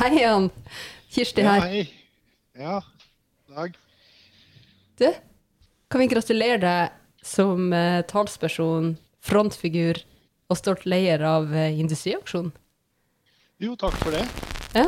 hei, Jan. Kirsti her. Ja, hei. Ja, dag. Du, kan vi gratulere deg som uh, talsperson, frontfigur og stolt leder av uh, Industriaksjonen? Jo, takk for det. Ja?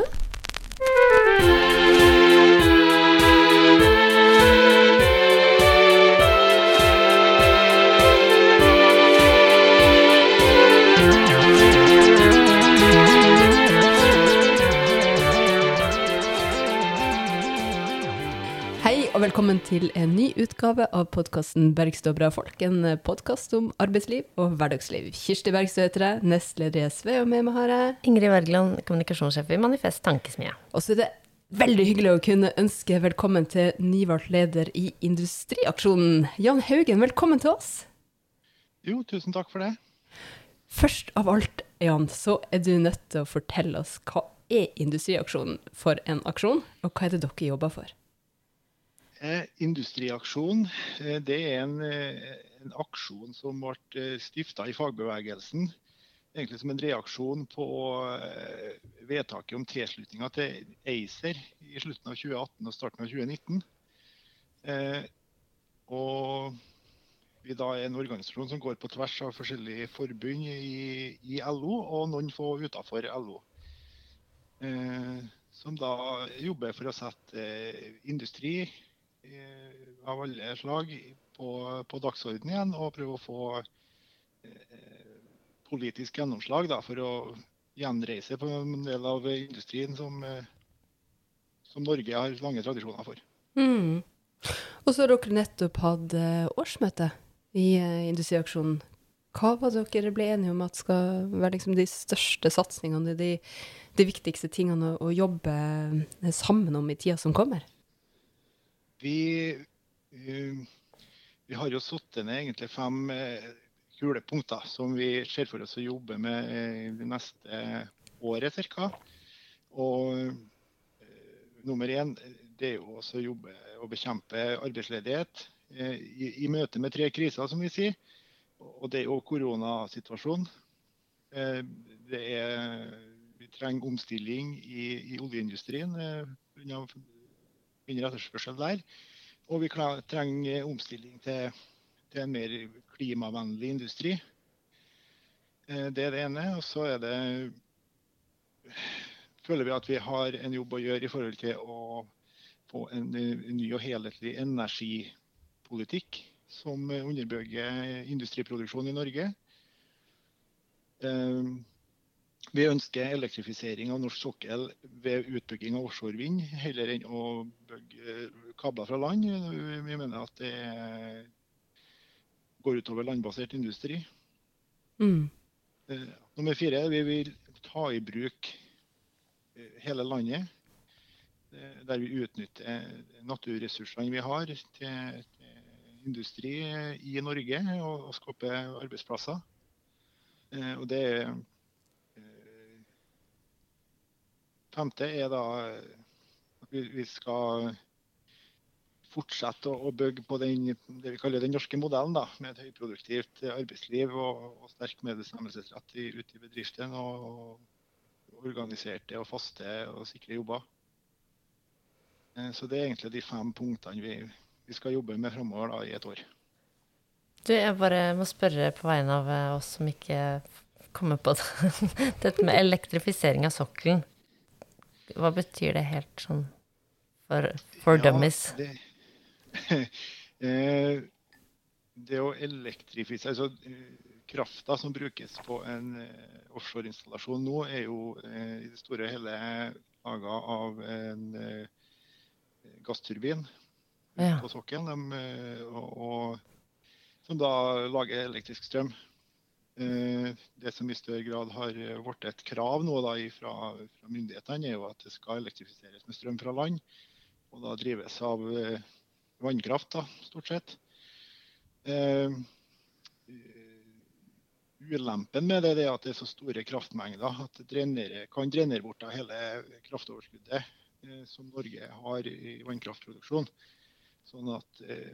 Og velkommen til en ny utgave av podkasten Bergstø bra folk. En podkast om arbeidsliv og hverdagsliv. Kirsti Bergstø heter jeg, nestleder i SV, og med meg har jeg Ingrid Wergeland, kommunikasjonssjef i Manifest Tankesmie. Og så er det veldig hyggelig å kunne ønske velkommen til nyvalgt leder i Industriaksjonen. Jan Haugen, velkommen til oss. Jo, tusen takk for det. Først av alt, Jan, så er du nødt til å fortelle oss hva er Industriaksjonen for en aksjon, og hva er det dere jobber for? Eh, Industriaksjon eh, det er en, eh, en aksjon som ble stifta i fagbevegelsen. Egentlig som en reaksjon på vedtaket om tilslutninga til ACER i slutten av 2018 og starten av 2019. Eh, og vi da er en organisasjon som går på tvers av forskjellige forbund i, i LO, og noen få utenfor LO. Som da jobber for å sette industri av alle slag på, på dagsordenen igjen, og prøve å få eh, politisk gjennomslag da, for å gjenreise på en del av industrien som, eh, som Norge har lange tradisjoner for. Mm. Og så har dere nettopp hatt eh, årsmøte i eh, Industriaksjonen. Hva var det dere ble enige om at skal være liksom de største satsingene, de, de viktigste tingene å, å jobbe sammen om i tida som kommer? Vi, eh, vi har jo satt ned egentlig fem kulepunkter kule punkter som vi ser for oss å jobbe med eh, det neste året ca. Eh, nummer én det er jo også å jobbe og bekjempe arbeidsledighet eh, i, i møte med tre kriser, som vi sier. Og det er jo koronasituasjonen. Eh, det er, vi trenger omstilling i, i oljeindustrien eh, pga. Mindre etterspørsel der. Og vi trenger omstilling til, til en mer klimavennlig industri. Eh, Det er det ene. Og så er det føler vi at vi har en jobb å gjøre i forhold til å få en, ny og helhetlig energipolitikk som underbygger industriproduksjon i Norge. Eh, Vi ønsker elektrifisering av norsk sokkel ved utbygging av offshore vind, heller enn å bygge eh, kabler fra land. Vi mener at det går utover landbasert industri. Mm. Eh, Nummer fire, vi vil ta i bruk eh, hele landet. Der vi utnytter naturressursene vi har til, industri i Norge og, og skape arbeidsplasser. Og det er eh, Femte er da eh, vi, skal fortsette å, bygge på den, det vi kaller den norske modellen, da, med et høyproduktivt arbeidsliv og, og sterk medbestemmelsesrett ute i bedriftene. Og, og organiserte og faste og sikre jobber. Eh, Så det er egentlig de fem punktene vi, vi skal jobbe med framover i et år. Du, jeg bare må spørre på vegne av eh, oss som ikke kommer på det. Dette med elektrifisering av sokkelen. Hva betyr det helt sånn for, for Ja, dummies? Det, eh, det å elektrifisere altså, eh, Krafta som brukes på en eh, offshoreinstallasjon nå, er jo eh, i det store og hele laga av en eh, gassturbin Ja. på sokkelen, og, og, som da lager elektrisk strøm. Eh, Det som i større grad har eh, blitt et krav nå da fra, fra myndighetene, er jo at det skal elektrifiseres med strøm fra land. Og da drives av eh, vannkraft, da, stort sett. Eh, ulempen med det, er at det er så store kraftmengder at det drenere, kan drenere bort av hele kraftoverskuddet eh, som Norge har i vannkraftproduksjon. Sånn at eh,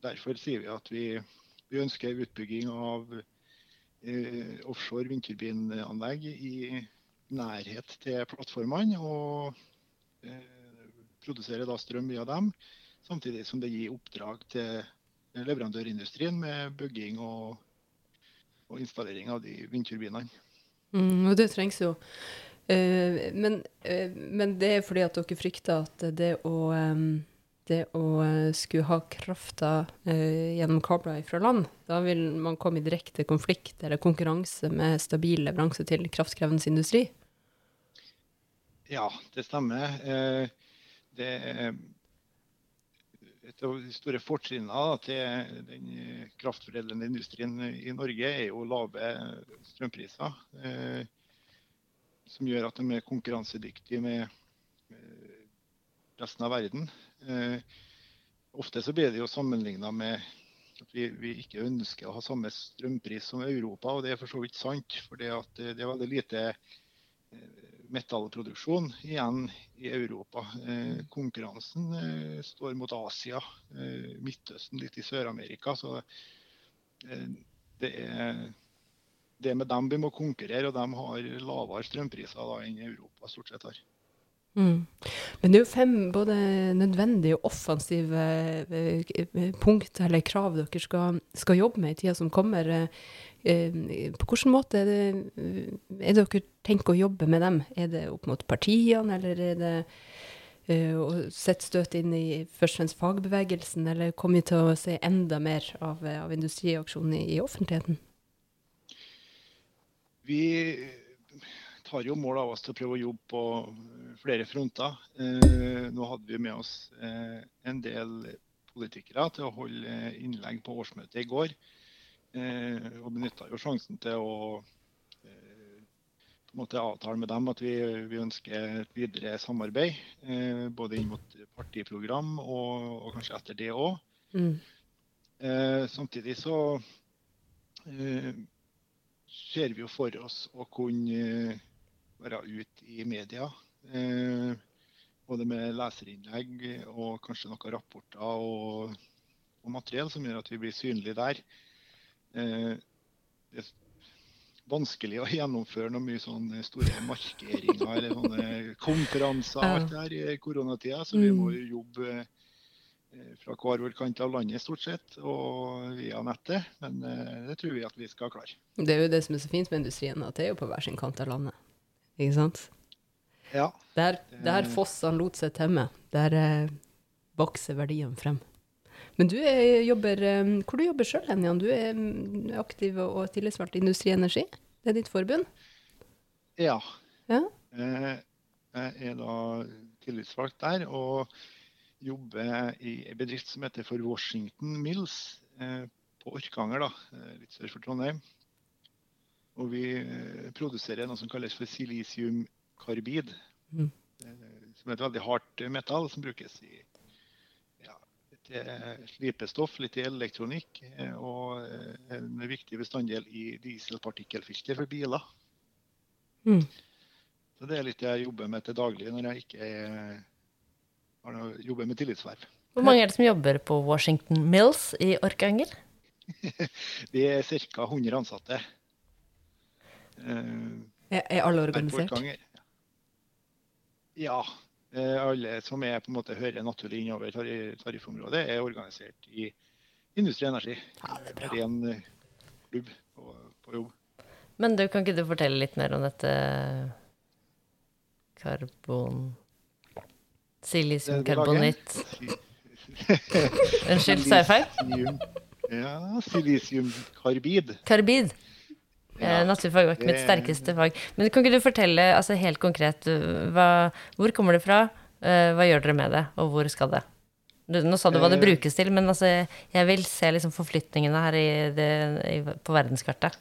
Derfor sier vi at vi, vi ønsker utbygging av eh, offshore vindturbinanlegg i, nærhet til plattformene. og produserer da strøm via dem, samtidig som det gir oppdrag til leverandørindustrien med bygging og, og installering av de vindturbinene. Mm, og det trengs jo. Uh, men, men, det er fordi at dere frykter at det å, det å uh, skulle ha krafta gjennom kabler fra land, da vil man komme i direkte konflikt eller konkurranse med stabil leveranse til kraftkrevende industri? Ja, det stemmer. det er et av de store fortrinnene til den kraftforedlende industrien i Norge er jo lave strømpriser. Eh, som gjør at de er konkurransedyktige med eh, resten av verden. Eh, ofte så blir det jo sammenligna med at vi, vi, ikke ønsker å ha samme strømpris som Europa, og det er for så vidt sant. For det, er veldig lite metallproduksjon igjen i Europa. Eh, konkurransen eh, står mot Asia, eh, Midtøsten, litt i Sør-Amerika. Så eh, det er det med dem vi må konkurrere, og de har lavere strømpriser da, enn Europa stort sett har. Mm. Men det er jo fem både nødvendige og offensive eh, punkt eller krav dere skal, skal jobbe med i tida som kommer. Eh, på hvilken måte er det, er det dere tenker å jobbe med dem? Er det opp mot partiene, eller er det å sette støt inn i først og fremst fagbevegelsen, eller kommer vi til å se enda mer av, av industriaksjonen i, i offentligheten? Vi tar jo mål av oss til å prøve å jobbe på flere fronter. Eh, nå hadde vi med oss eh, en del politikere til å holde innlegg på årsmøtet i går. Eh, og benytta jo sjansen til å eh, på en måte avtale med dem at vi, vi ønsker et videre samarbeid. Eh, både inn mot partiprogram og, og kanskje etter det òg. Mm. Eh, samtidig så ser vi jo for oss å kunne være ute i media. Eh, både med leserinnlegg og kanskje noen rapporter og, og, materiell som gjør at vi blir synlige der. Eh, det er vanskelig å gjennomføre noe mye sånne store markeringer eller sånne konferanser alt det her i koronatida, så vi må jo jobbe eh, fra hver vår kant av landet stort sett, og via nettet. Men det tror vi at vi skal klare. Det er jo det som er så fint med industrien, at det er jo på hver sin kant av landet. Ikke sant? Ja. Der, der fossene lot seg temme, der eh, vokser verdiene frem. Men du er, jobber eh, Hvor du jobber sjøl hen, Jan? Du er mm, aktiv og tillitsvalgt i Industri Energi? Det er ditt forbund? Ja. ja. Eh, jeg er da tillitsvalgt der og jobber i en bedrift som heter for Washington Mills eh, på Orkanger, da, eh, litt sør for Trondheim. Og vi eh, produserer noe som kalles for silisiumkarbid. Mm. Eh, som er et veldig hardt metall som brukes i ja, slipestoff, litt i elektronikk. Eh, og en viktig bestanddel i dieselpartikkelfilter for biler. Mm. Så det er litt jeg jobber med til daglig når jeg ikke er, jobber med tillitsverv. Hvor mange er det som jobber på Washington Mills i Orkanger? Vi er ca. 100 ansatte. Er, er alle organisert? Ja. Eh, alle som er, på en måte, hører naturlig innover tariffområdet, er organisert i Industri Energi. Ja, det er bra. En eh, klubb på, på, jobb. Men du, kan ikke du fortelle litt mer om dette karbon... Silisiumkarbonitt Unnskyld, sa jeg feil? Ja, silisiumkarbid. Karbid. Ja, Naturfag var ikke mitt sterkeste fag. Men kan ikke du fortelle altså helt konkret hva, hvor kommer det fra, uh, hva gjør dere med det, og hvor skal det? Du, nå sa du hva det eh. brukes til, men altså, jeg vil se liksom forflytningene her i det, i, på verdenskartet.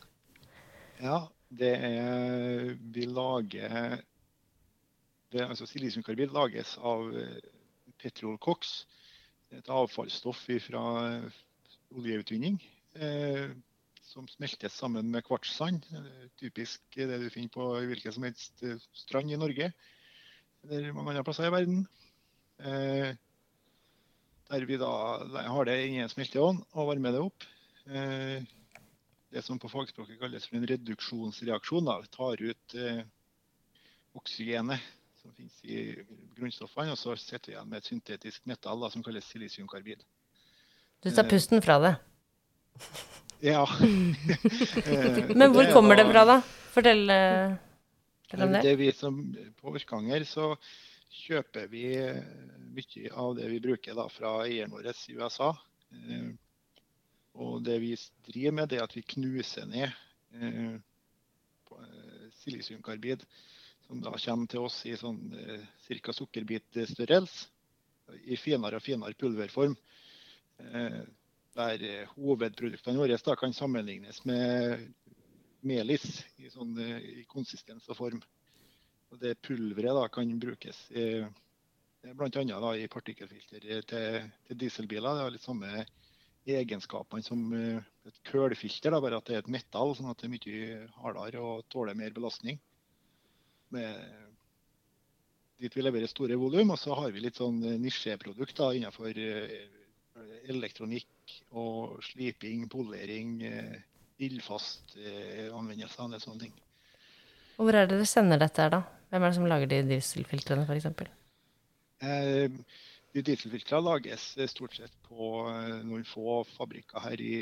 Ja, det er Vi lager det, altså Silisiumkarbid lages av eh, petrolkoks. Et avfallsstoff fra oljeutvinning. Eh, som smeltes sammen med kvartssand. Typisk det du finner på hvilken som helst eh, strand i Norge eller mange andre plasser i verden. Eh, der vi da har det inni en smelteovn og varmer det opp. Eh, det som på fagspråket kalles for en reduksjonsreaksjon. Da. Tar ut oksygenet som finnes i grunnstoffene. Og så sitter vi igjen med et syntetisk metall da, som kalles silisiumkarbid. Du tar pusten fra det. Ja. Eh, Men hvor kommer det fra, da? Fortell, eh, fortell om Det det. er vi som, på Orkanger så kjøper vi eh, mye av det vi bruker da, fra eieren vår i USA. Eh, og det vi driver med, det er at vi knuser ned silisiumkarbid, som da kommer til oss i sånn ca. sukkerbitstørrelse, i finere og finere pulverform. Eh, der eh, hovedproduktene våre da kan sammenlignes med melis i, sånn, eh, i konsistens og form. Og det pulveret da kan brukes i, bl.a. i partikkelfilter til, til dieselbiler. Det har litt samme egenskapene som eh, et kullfilter, bare at det er et metall, sånn at det er mye hardere og tåler mer belastning. Med, dit vi leverer store volum. Og så har vi litt sånn eh, nisjeprodukt innenfor eh, elektronikk og sliping, polering, eh, ildfast anvendelse anvendelser og sånne ting. Og hvor er det dere sender dette her, da? Hvem er det som lager de dieselfiltrene, f.eks.? Eh, de dieselfiltrene lages eh, stort sett på eh, noen få fabrikker her i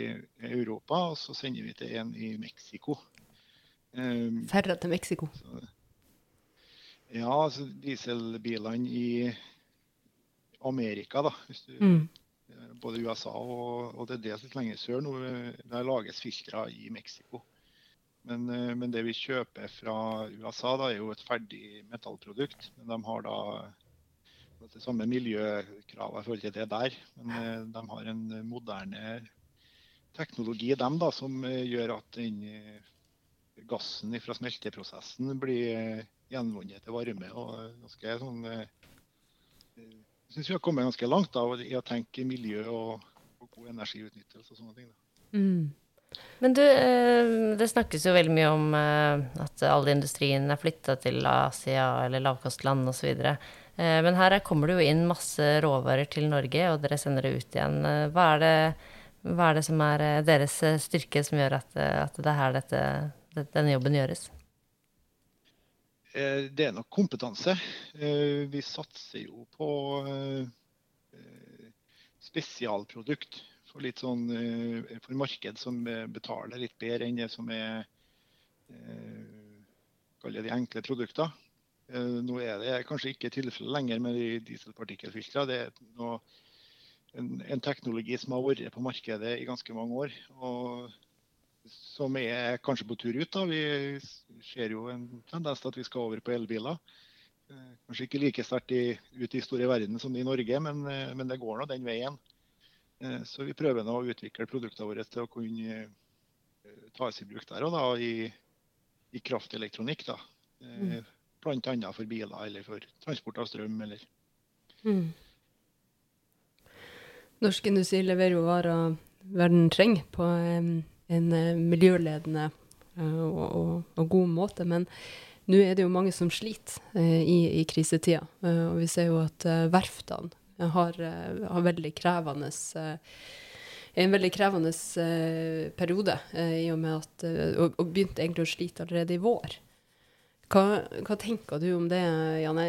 Europa, og så sender vi til en i Mexico. Eh, Ferra til Mexico. så, ja, altså dieselbilene i Amerika, da. Hvis du, Mm. Både USA og, og det er det som lenger sør nå. Der lages filtre i Mexico. Men, eh, men det vi kjøper fra USA, da, er jo et ferdig metallprodukt. Men de har da det samme miljøkravet i forhold til det der. Men eh, de har en moderne teknologi dem da, som eh, gjør at den gassen fra smelteprosessen blir gjenvunnet til varme. og ganske sånn Jeg syns vi har kommet ganske langt da, i å tenke miljø og, og god energiutnyttelse og sånne ting. Mm. Men du, eh, det snakkes jo veldig mye om eh, at all industrien er flytta til Asia eller lavkostland osv. Eh, Men her kommer det jo inn masse råvarer til Norge, og dere sender det ut igjen. Hva er det, hva er det som er deres styrke som gjør at, at det er her dette, denne jobben gjøres? Eh, Det er nok kompetanse. Eh, Vi satser jo på eh, spesialprodukt for litt sånn for marked som betaler litt bedre enn det som er de enkle produkter. Nå er det kanskje ikke tilfellet lenger med de dieselpartikkelfiltrene. Det er noe, en, en teknologi som har vært på markedet i ganske mange år. og som er kanskje på tur ut. da. Vi ser jo en tendens til at vi skal over på elbiler. Eh, Kanskje ikke like sterkt ut i store verden som i Norge, men, eh, men det går nå den veien. Eh, Så vi prøver nå å utvikle produktene våre til å kunne tas i bruk der og da, i, i kraftelektronikk. da. Mm. Annet for biler eller for transport av strøm. eller Mm. Norsk industri leverer jo varer verden trenger på em, en eh, miljøledende eh, og, og, og god måte. Men nå er det jo mange som sliter eh, i, i krisetida. Og vi ser jo at verftene har, har veldig krevende en veldig krevende periode, i og med at og, og begynte egentlig å slite allerede i vår. Hva, hva tenker du om det, Janne?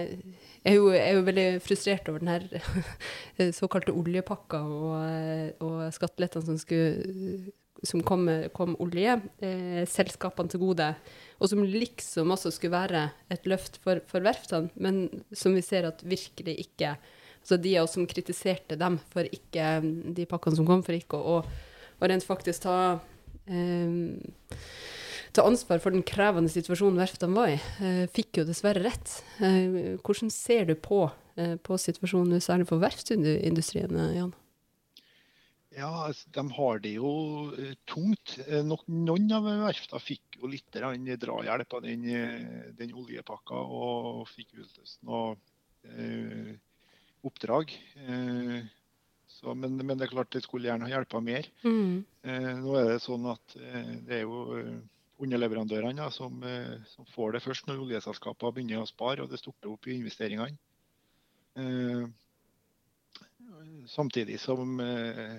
Jeg er jo, er jo veldig frustrert over den såkalte oljepakka og, og skattelettene som, skulle, som kom, kom oljeselskapene til gode, og som liksom også skulle være et løft for, for verftene, men som vi ser at virkelig ikke altså De av oss som kritiserte dem for ikke de pakkene som kom, for ikke å, å, rent faktisk ta eh, ta ansvar for den krevende situasjonen verftene var i, eh, fikk jo dessverre rett. Eh, hvordan ser du på, eh, på situasjonen, særlig for verftsindustrien, eh, Jan? Ja, altså, de har det jo eh, tungt. Eh, noen av verftene fikk jo litt drahjelp av den, eh, den oljepakka og fikk utløst noe eh, oppdrag. Eh, så, men, men det er klart det skulle gjerne ha hjulpet mer. Eh, nå er det sånn at det er jo underleverandørene ja, som, som får det først når oljeselskapene begynner å spare og det stopper opp i investeringene. Eh, samtidig som eh,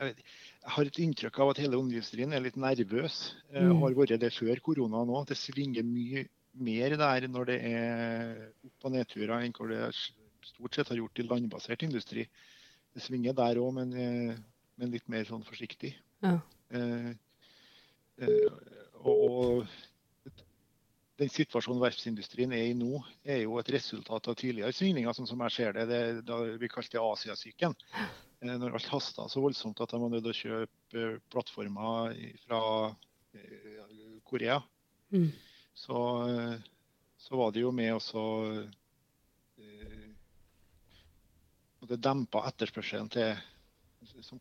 jeg, vet, jeg har et inntrykk av at hele oljeindustrien er litt nervøs. Eh, Mm. Har vært det før korona nå. Det svinger mye mer der når det er opp- og nedturer, enn hvor det stort sett har gjort i landbasert industri. Det svinger der òg, men, eh, men, litt mer sånn forsiktig. Ja. Eh, eh, og, og, den situasjonen verftsindustrien er i nå, er jo et resultat av tidligere svingninger, sånn som jeg ser det. det da vi kalte det Asiasyken. Eh, når alt hasta så voldsomt at de var nødt til å kjøpe plattformer fra eh, Korea. Mm. Så, så, var det jo med også Det dempa etterspørselen til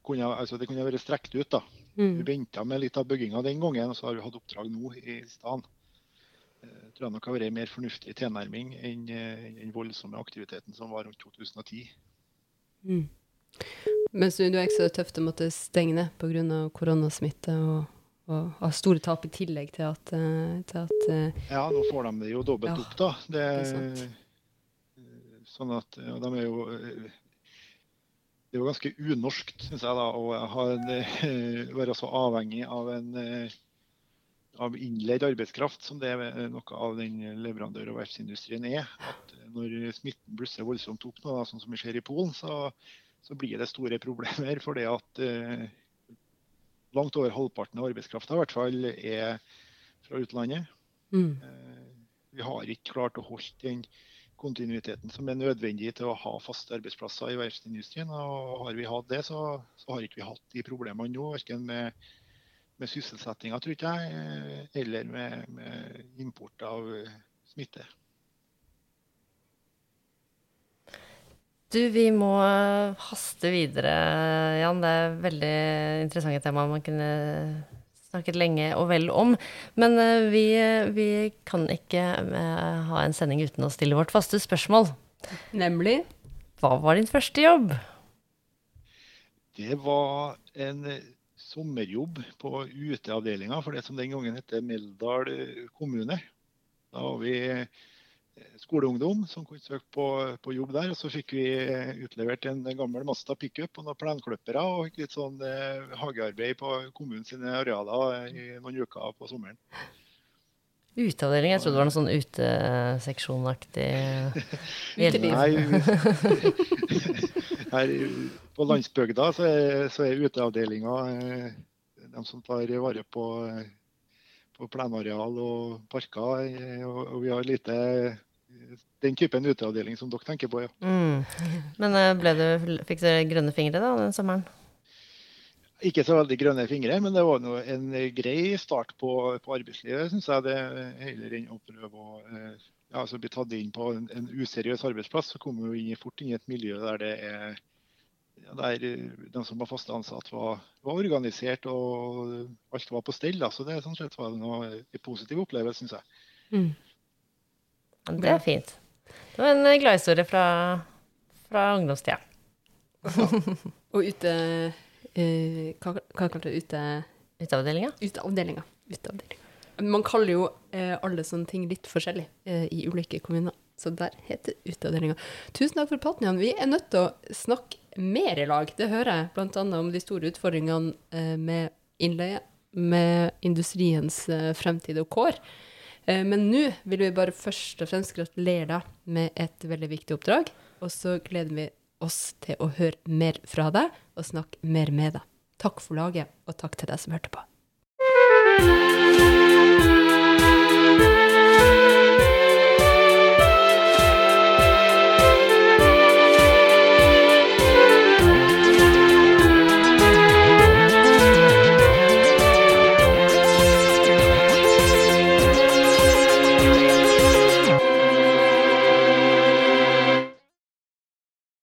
kunne, altså Det kunne vært strekt ut. da. Mm. Vi venta med litt av bygginga den gangen, og så har vi hatt oppdrag nå i stedet. Jeg tror jeg nok har vært en mer fornuftig tilnærming enn den voldsomme aktiviteten som var rundt 2010. Mm. Mens du, er ikke så tøft å måtte stenge ned pga. koronasmitte og, og ha store tap i tillegg til at, eh, til at, eh, Ja, nå får de det jo dobbelt ja, opp, da. Det, det sånn at ja, de er jo det er jo ganske unorskt, syns jeg, da, å ha en, være så avhengig av en av innleid arbeidskraft, som det er noe av den leverandør- og verftsindustrien er. At når smitten blusser voldsomt opp, nå, sånn som vi ser i Polen, så, så blir det store problemer. For det at eh, langt over halvparten av arbeidskrafta i hvert fall er fra utlandet. Mm. Eh, vi har ikke klart å holde den kontinuiteten som er nødvendig til å ha faste arbeidsplasser i verftsindustrien. Og har vi hatt det, så, så har ikke vi hatt de problemene nå. Verken med, med sysselsettinga, tror jeg, eller med, med, import av smitte. Du, vi må haste videre, Jan. Det er veldig interessante tema man kunne snakket lenge og vel om. Men uh, vi, vi, kan ikke uh, ha en sending uten å stille vårt faste spørsmål. Nemlig? Hva var din første jobb? Det var en eh, sommerjobb på uteavdelinga for det som den gangen het Meldal kommune. Da var vi skoleungdom som kunne søke på, på, jobb der. og Så fikk vi utlevert en gammel Masta pickup og noen plenklippere og litt sånn eh, hagearbeid på kommunens arealer i noen uker på sommeren. Uteavdeling? Jeg trodde det var noe sånn uteseksjonaktig Nei, her på landsbygda så er, så er uteavdelinga eh, de som tar vare på, på plenareal og parker. Eh, og vi har lite den typen uteavdeling som dere tenker på, ja. Mm. Men eh, ble du, fikk du grønne fingre da, den sommeren? Ikke så veldig grønne fingre, men det var en grei start på, på arbeidslivet, syns jeg. det Heller enn å prøve å eh, ja, altså bli tatt inn på en, en useriøs arbeidsplass, så kommer vi fort inn i et miljø der det er ja, der de som var fast ansatt, var, var, organisert og alt var på stell. Da. Så det sånn sett var en positiv opplevelse, syns jeg. Mm. Det er fint. Det var en eh, gladhistorie fra, fra ungdomstida. og ute eh, Hva, hva kalte du ute... Uteavdelinga? Uteavdelinga. Uteavdelinga. Man kaller jo eh, alle sånne ting litt forskjellig eh, i ulike kommuner. Så der heter uteavdelinga. Tusen takk for praten, Jan. Vi er nødt til å snakke mer i lag. Det hører jeg bl.a. om de store utfordringene eh, med innleie, med industriens eh, fremtid og kår. Eh, men nå vil vi bare først og fremst gratulere deg med et veldig viktig oppdrag. Og så gleder vi oss til å høre mer fra deg og snakke mer med deg. Takk for laget, og takk til deg som hørte på.